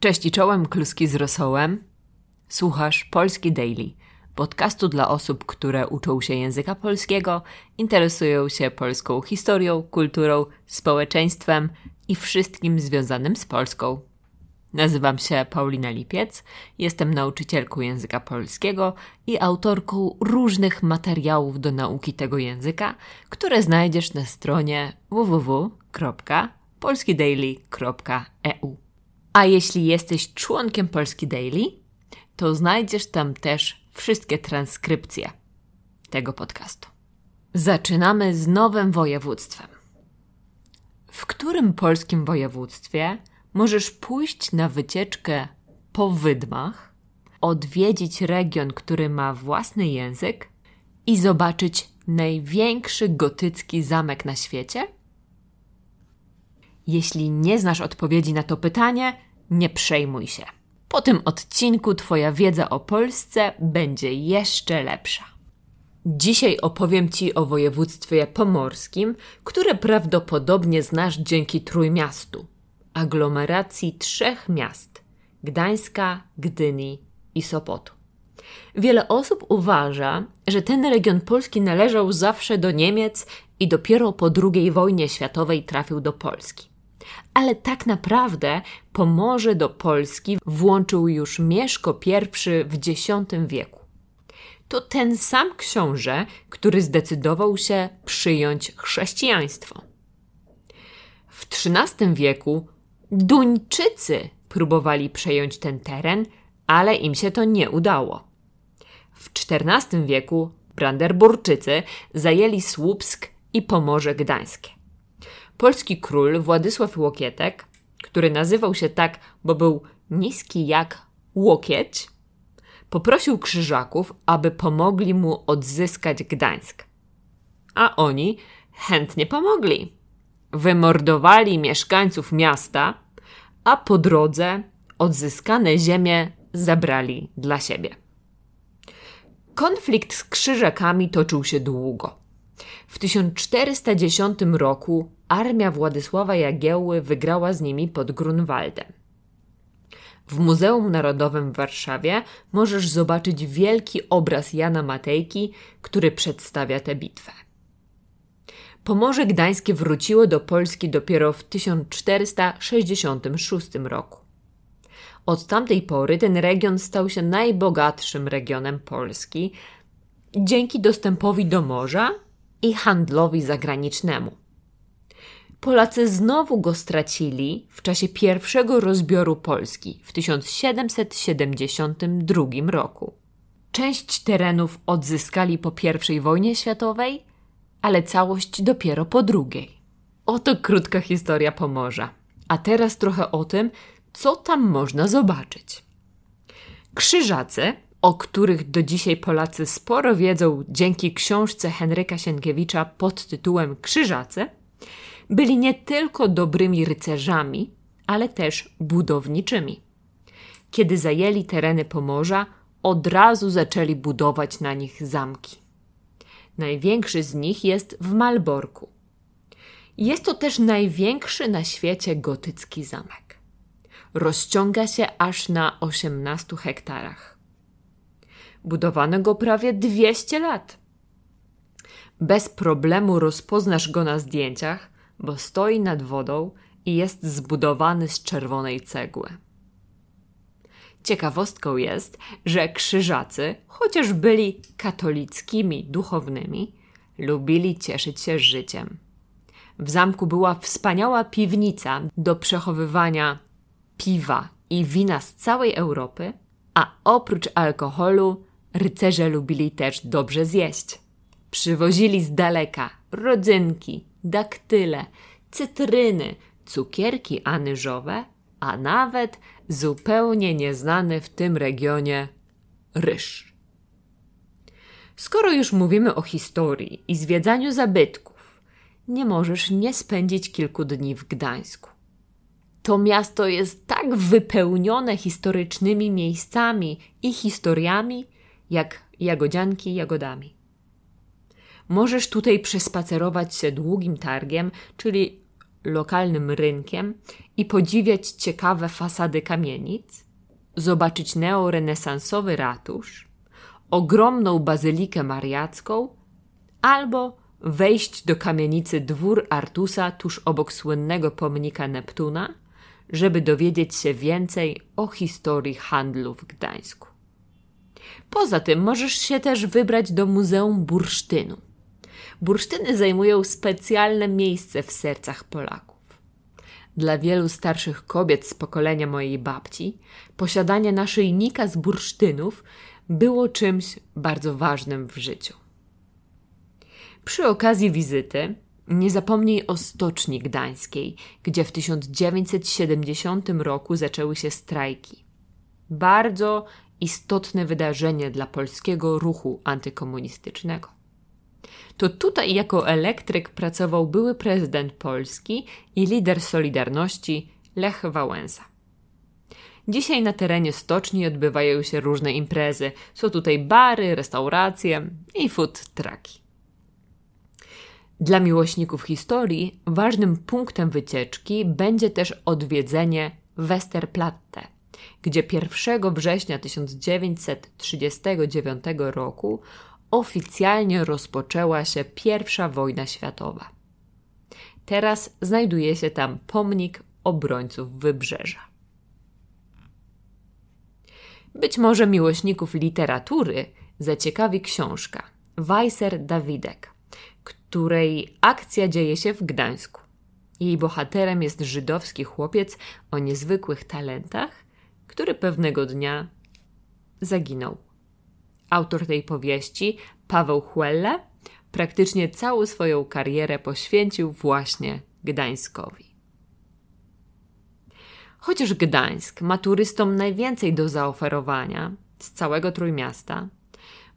Cześć i czołem, kluski z rosołem. Słuchasz Polski Daily, podcastu dla osób, które uczą się języka polskiego, interesują się polską historią, kulturą, społeczeństwem i wszystkim związanym z Polską. Nazywam się Paulina Lipiec, jestem nauczycielką języka polskiego i autorką różnych materiałów do nauki tego języka, które znajdziesz na stronie www.polskidaily.eu. A jeśli jesteś członkiem Polski Daily, to znajdziesz tam też wszystkie transkrypcje tego podcastu. Zaczynamy z nowym województwem. W którym polskim województwie możesz pójść na wycieczkę po wydmach, odwiedzić region, który ma własny język i zobaczyć największy gotycki zamek na świecie? Jeśli nie znasz odpowiedzi na to pytanie, nie przejmuj się. Po tym odcinku Twoja wiedza o Polsce będzie jeszcze lepsza. Dzisiaj opowiem Ci o województwie pomorskim, które prawdopodobnie znasz dzięki Trójmiastu, aglomeracji trzech miast Gdańska, Gdyni i Sopotu. Wiele osób uważa, że ten region Polski należał zawsze do Niemiec i dopiero po II wojnie światowej trafił do Polski ale tak naprawdę Pomorze do Polski włączył już Mieszko I w X wieku. To ten sam książę, który zdecydował się przyjąć chrześcijaństwo. W XIII wieku Duńczycy próbowali przejąć ten teren, ale im się to nie udało. W XIV wieku Brandenburczycy zajęli Słupsk i Pomorze Gdańskie. Polski król Władysław Łokietek, który nazywał się tak, bo był niski jak łokieć, poprosił krzyżaków, aby pomogli mu odzyskać Gdańsk. A oni chętnie pomogli. Wymordowali mieszkańców miasta, a po drodze odzyskane ziemie zabrali dla siebie. Konflikt z krzyżakami toczył się długo. W 1410 roku armia Władysława Jagiełły wygrała z nimi pod Grunwaldem. W Muzeum Narodowym w Warszawie możesz zobaczyć wielki obraz Jana Matejki, który przedstawia tę bitwę. Pomorze Gdańskie wróciło do Polski dopiero w 1466 roku. Od tamtej pory ten region stał się najbogatszym regionem Polski dzięki dostępowi do morza i handlowi zagranicznemu. Polacy znowu go stracili w czasie pierwszego rozbioru Polski w 1772 roku. Część terenów odzyskali po I wojnie światowej, ale całość dopiero po drugiej. Oto krótka historia Pomorza. A teraz trochę o tym, co tam można zobaczyć. Krzyżacy, o których do dzisiaj Polacy sporo wiedzą dzięki książce Henryka Sienkiewicza pod tytułem Krzyżacy, byli nie tylko dobrymi rycerzami, ale też budowniczymi. Kiedy zajęli tereny Pomorza, od razu zaczęli budować na nich zamki. Największy z nich jest w Malborku. Jest to też największy na świecie gotycki zamek. Rozciąga się aż na 18 hektarach. Budowano go prawie 200 lat. Bez problemu rozpoznasz go na zdjęciach, bo stoi nad wodą i jest zbudowany z czerwonej cegły. Ciekawostką jest, że krzyżacy, chociaż byli katolickimi duchownymi, lubili cieszyć się życiem. W zamku była wspaniała piwnica do przechowywania piwa i wina z całej Europy, a oprócz alkoholu rycerze lubili też dobrze zjeść. Przywozili z daleka rodzynki, daktyle, cytryny, cukierki anyżowe, a nawet zupełnie nieznany w tym regionie ryż. Skoro już mówimy o historii i zwiedzaniu zabytków, nie możesz nie spędzić kilku dni w Gdańsku. To miasto jest tak wypełnione historycznymi miejscami i historiami, jak jagodzianki jagodami. Możesz tutaj przespacerować się długim targiem, czyli lokalnym rynkiem i podziwiać ciekawe fasady kamienic, zobaczyć neorenesansowy ratusz, ogromną bazylikę mariacką albo wejść do kamienicy dwór Artusa tuż obok słynnego pomnika Neptuna, żeby dowiedzieć się więcej o historii handlu w Gdańsku. Poza tym możesz się też wybrać do Muzeum Bursztynu. Bursztyny zajmują specjalne miejsce w sercach Polaków. Dla wielu starszych kobiet z pokolenia mojej babci posiadanie naszyjnika z bursztynów było czymś bardzo ważnym w życiu. Przy okazji wizyty nie zapomnij o Stoczni Gdańskiej, gdzie w 1970 roku zaczęły się strajki. Bardzo istotne wydarzenie dla polskiego ruchu antykomunistycznego. To tutaj jako elektryk pracował były prezydent Polski i lider Solidarności Lech Wałęsa. Dzisiaj na terenie stoczni odbywają się różne imprezy. Są tutaj bary, restauracje i food trucki. Dla miłośników historii ważnym punktem wycieczki będzie też odwiedzenie Westerplatte, gdzie 1 września 1939 roku oficjalnie rozpoczęła się I wojna światowa. Teraz znajduje się tam pomnik obrońców wybrzeża. Być może miłośników literatury zaciekawi książka Weiser Dawidek, której akcja dzieje się w Gdańsku. Jej bohaterem jest żydowski chłopiec o niezwykłych talentach, który pewnego dnia zaginął. Autor tej powieści, Paweł Huelle, praktycznie całą swoją karierę poświęcił właśnie Gdańskowi. Chociaż Gdańsk ma turystom najwięcej do zaoferowania z całego Trójmiasta,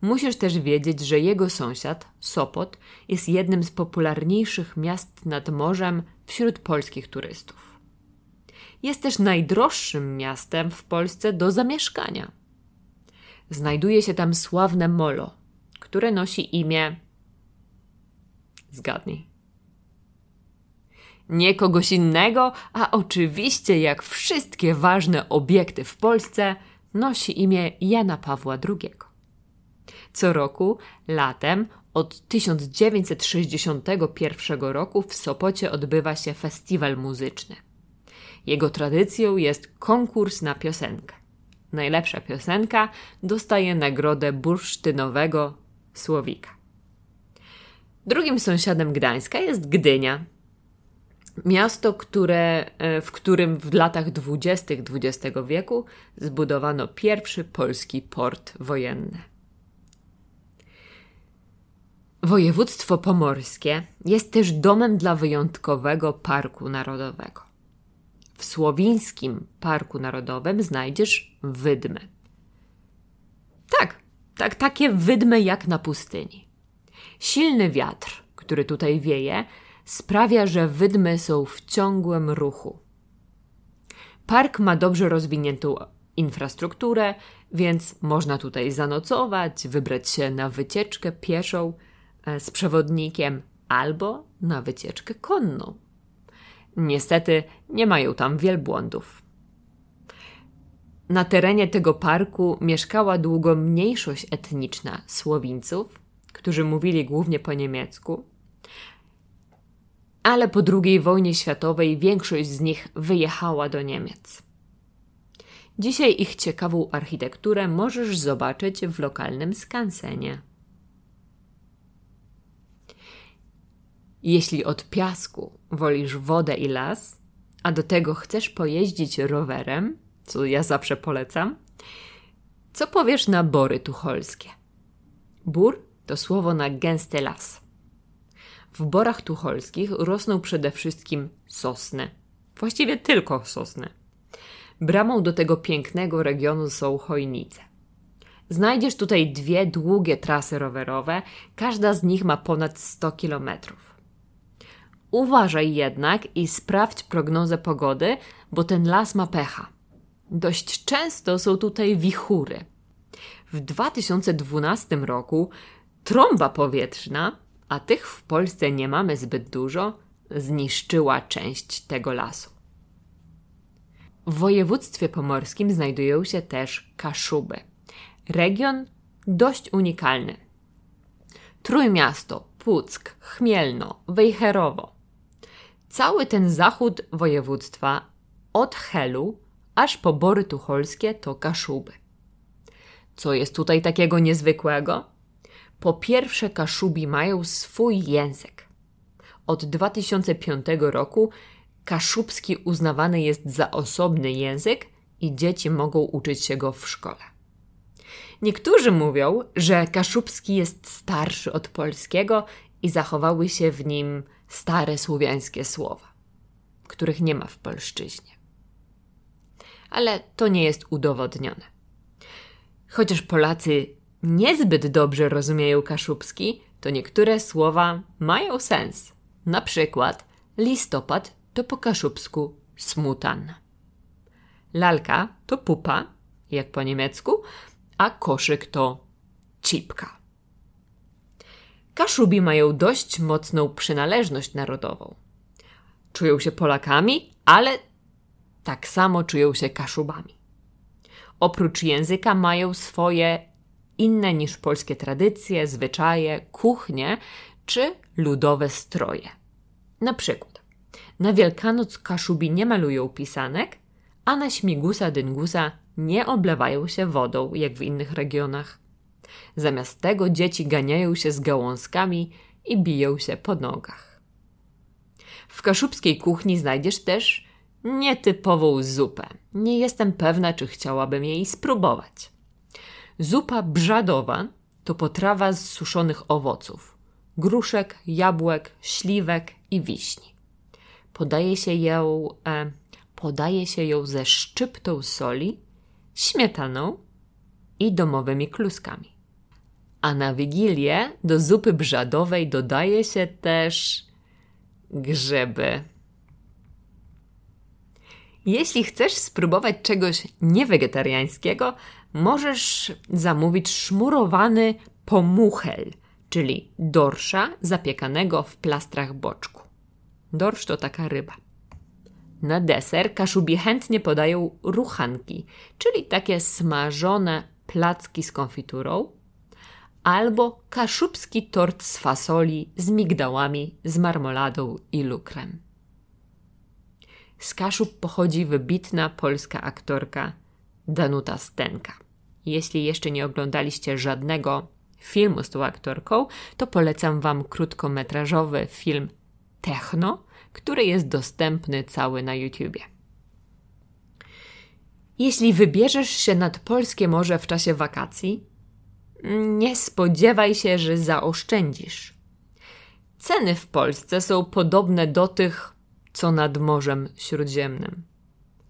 musisz też wiedzieć, że jego sąsiad, Sopot, jest jednym z popularniejszych miast nad morzem wśród polskich turystów. Jest też najdroższym miastem w Polsce do zamieszkania. Znajduje się tam sławne molo, które nosi imię. Zgadnij nie kogoś innego, a oczywiście, jak wszystkie ważne obiekty w Polsce, nosi imię Jana Pawła II. Co roku, latem, od 1961 roku w Sopocie odbywa się festiwal muzyczny. Jego tradycją jest konkurs na piosenkę. Najlepsza piosenka dostaje nagrodę bursztynowego słowika. Drugim sąsiadem Gdańska jest Gdynia, Miasto, które, e, w którym w latach dwudziestych XX wieku zbudowano pierwszy polski port wojenny. Województwo pomorskie jest też domem dla wyjątkowego parku narodowego. W Słowińskim Parku Narodowym znajdziesz wydmy. Tak, tak, takie wydmy jak na pustyni. Silny wiatr, który tutaj wieje, sprawia, że wydmy są w ciągłym ruchu. Park ma dobrze rozwiniętą infrastrukturę, więc można tutaj zanocować, wybrać się na wycieczkę pieszą e, z przewodnikiem albo na wycieczkę konną. Niestety nie mają tam wielbłądów. Na terenie tego parku mieszkała długo mniejszość etniczna Słowińców, którzy mówili głównie po niemiecku, ale po II wojnie światowej większość z nich wyjechała do Niemiec. Dzisiaj ich ciekawą architekturę możesz zobaczyć w lokalnym skansenie. Jeśli od piasku wolisz wodę i las, a do tego chcesz pojeździć rowerem, co ja zawsze polecam, co powiesz na bory tucholskie? Bór to słowo na gęsty las. W borach tucholskich rosną przede wszystkim sosny. Właściwie tylko sosny. Bramą do tego pięknego regionu są chojnice. Znajdziesz tutaj dwie długie trasy rowerowe, każda z nich ma ponad 100 kilometrów. Uważaj jednak i sprawdź prognozę pogody, bo ten las ma pecha. Dość często są tutaj wichury. W 2012 roku trąba powietrzna a tych w Polsce nie mamy zbyt dużo, zniszczyła część tego lasu. W województwie pomorskim znajdują się też Kaszuby. Region dość unikalny. Trójmiasto, Puck, Chmielno, Wejherowo. Cały ten zachód województwa od Helu aż po Bory Tucholskie to Kaszuby. Co jest tutaj takiego niezwykłego? Po pierwsze, Kaszubi mają swój język. Od 2005 roku kaszubski uznawany jest za osobny język i dzieci mogą uczyć się go w szkole. Niektórzy mówią, że kaszubski jest starszy od polskiego i zachowały się w nim stare słowiańskie słowa, których nie ma w polszczyźnie. Ale to nie jest udowodnione. Chociaż Polacy niezbyt dobrze rozumieją kaszubski, to niektóre słowa mają sens. Na przykład listopad to po kaszubsku smutan. Lalka to pupa, jak po niemiecku, a koszyk to cipka. Kaszubi mają dość mocną przynależność narodową. Czują się Polakami, ale tak samo czują się Kaszubami. Oprócz języka mają swoje inne niż polskie tradycje, zwyczaje, kuchnie czy ludowe stroje. Na przykład, na Wielkanoc Kaszubi nie malują pisanek, a na śmigusa dyngusa nie oblewają się wodą, jak w innych regionach. Zamiast tego dzieci ganiają się z gałązkami i biją się po nogach. W kaszubskiej kuchni znajdziesz też nietypową zupę. Nie jestem pewna, czy chciałabym jej spróbować. Zupa brzadowa to potrawa z suszonych owoców gruszek, jabłek, śliwek i wiśni. Podaje się ją, e, podaje się ją ze szczyptą soli, śmietaną i domowymi kluskami. A na wigilię do zupy brzadowej dodaje się też grzyby. Jeśli chcesz spróbować czegoś niewegetariańskiego, możesz zamówić szmurowany pomuchel, czyli dorsza zapiekanego w plastrach boczku. Dorsz to taka ryba. Na deser Kaszubi chętnie podają ruchanki, czyli takie smażone placki z konfiturą, albo kaszubski tort z fasoli z migdałami, z marmoladą i lukrem. Z Kaszub pochodzi wybitna polska aktorka Danuta Stenka. Jeśli jeszcze nie oglądaliście żadnego filmu z tą aktorką, to polecam Wam krótkometrażowy film Techno, który jest dostępny cały na YouTubie. Jeśli wybierzesz się nad polskie morze w czasie wakacji, nie spodziewaj się, że zaoszczędzisz. Ceny w Polsce są podobne do tych, co nad Morzem Śródziemnym.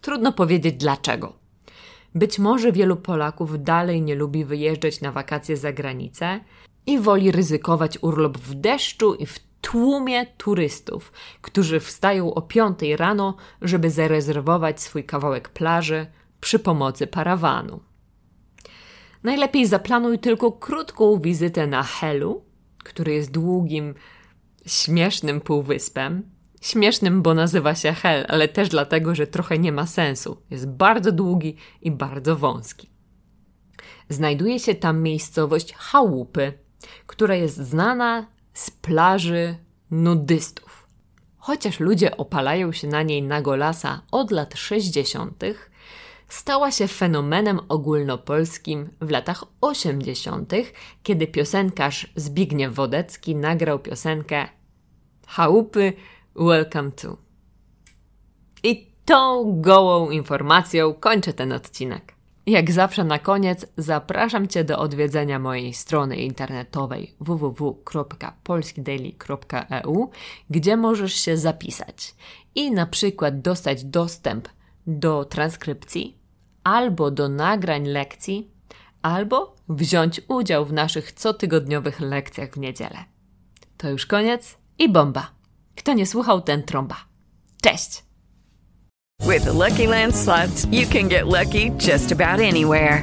Trudno powiedzieć dlaczego. Być może wielu Polaków dalej nie lubi wyjeżdżać na wakacje za granicę i woli ryzykować urlop w deszczu i w tłumie turystów, którzy wstają o 5 rano, żeby zarezerwować swój kawałek plaży przy pomocy parawanu. Najlepiej zaplanuj tylko krótką wizytę na Helu, który jest długim, śmiesznym półwyspem, Śmiesznym, bo nazywa się Hel, ale też dlatego, że trochę nie ma sensu. Jest bardzo długi i bardzo wąski. Znajduje się tam miejscowość Chałupy, która jest znana z plaży nudystów. Chociaż ludzie opalają się na niej na golasa od lat 60., stała się fenomenem ogólnopolskim w latach 80., kiedy piosenkarz Zbigniew Wodecki nagrał piosenkę Chałupy Welcome to. I tą gołą informacją kończę ten odcinek. Jak zawsze na koniec zapraszam Cię do odwiedzenia mojej strony internetowej www.polskidaily.eu, gdzie możesz się zapisać i na przykład dostać dostęp do transkrypcji albo do nagrań lekcji, albo wziąć udział w naszych cotygodniowych lekcjach w niedzielę. To już koniec i bomba! Kto nie słuchał, ten trąba. Cześć! With the Lucky Land slots, you can get lucky just about anywhere.